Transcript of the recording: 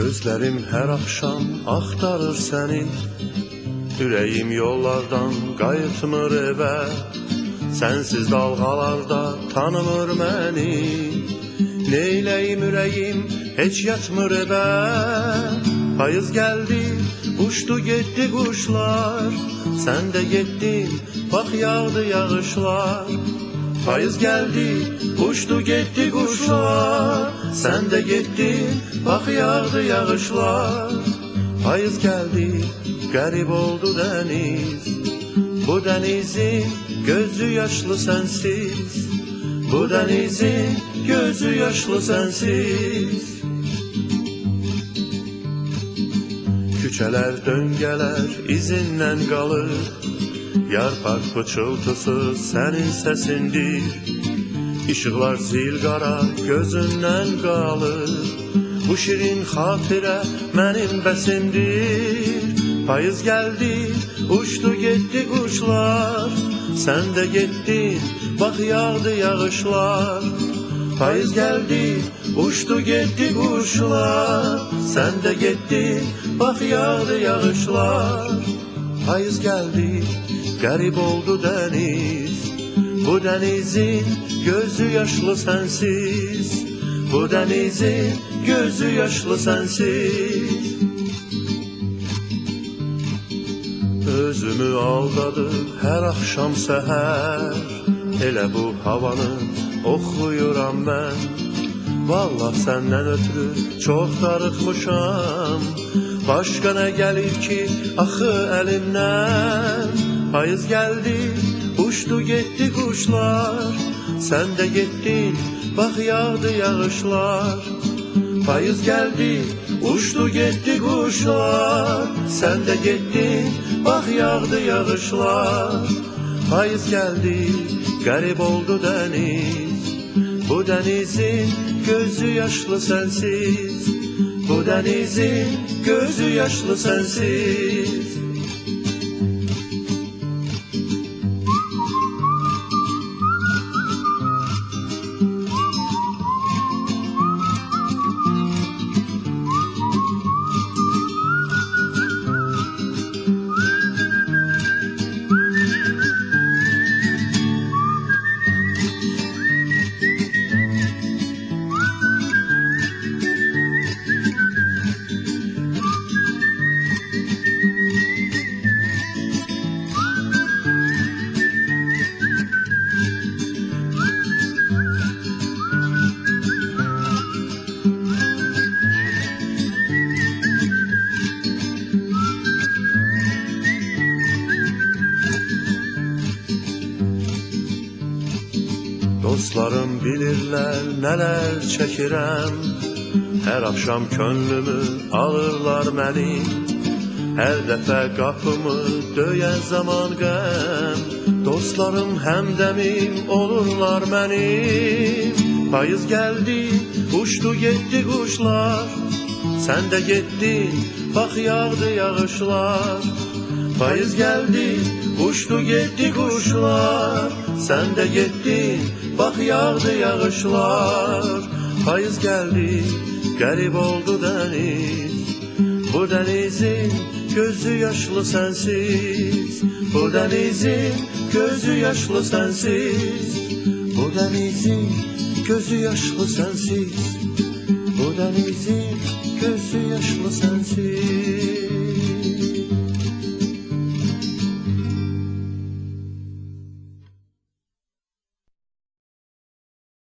Gözlərim hər axşam axtarır səni. Ürəyim yollardan qayıtmır evə. Sənsiz dalğalarda tanımır məni. Neyləyim ürəyim heç yatmır evə. Payız gəldi, uçdu getdi quşlar. Sən də getdin, bax yağdı yağışlar. Payız geldi, uçtu gitti kuşlar Sen de gittin, bak yağdı yağışlar. Payız geldi, garip oldu deniz. Bu denizin gözü yaşlı sensiz. Bu denizin gözü yaşlı sensiz. Küçələr, döngələr izindən qalır Yarpaq pıçıltısı sənin səsindir İşıqlar zil qara gözündən qalır. Bu şirin xatirə mənim bəsimdir. Payız gəldi, uçdu getdi quşlar. Sən də getdin, bax yağdı yağışlar. Payız geldi, uçtu gitti kuşlar Sen de gittin, bak yağdı yağışlar. Payız geldi, garip oldu deniz Bu denizin gözü yaşlı sensiz. Bu denizin gözü yaşlı sensiz. Özümü aldadı her akşam seher. Elə bu havanı oxuyuram mən Vallah səndən ötürü çox darıxmışam Başqa nə gəlir ki, axı əlimdən Payız gəldi, uçdu getdi quşlar Sən də getdin, bax yağdı yağışlar. Payız gəldi, uçdu getdi quşlar Sən də getdin, bax yağdı yağışlar. Payız gəldi, qərib oldu dəniz Bu dənizin gözü yaşlı sensiz. Bu denizin gözü yaşlı sensiz Dostlarım bilirlər nələr çəkirəm Hər axşam könlümü alırlar mənim Hər dəfə qapımı döyən zaman qəm Dostlarım həmdəmim olurlar mənim Payız gəldi, uçdu getdi quşlar Sən də getdin, bax yağdı yağışlar Payız geldi, uçtu gitti kuşlar. Sen de gittin, bak yağdı yağışlar. Payız geldi, garip oldu deniz. Bu denizin gözü yaşlı sensiz. Bu denizin gözü yaşlı sensiz. Bu denizin gözü yaşlı sensiz. Bu denizin gözü yaşlı sensiz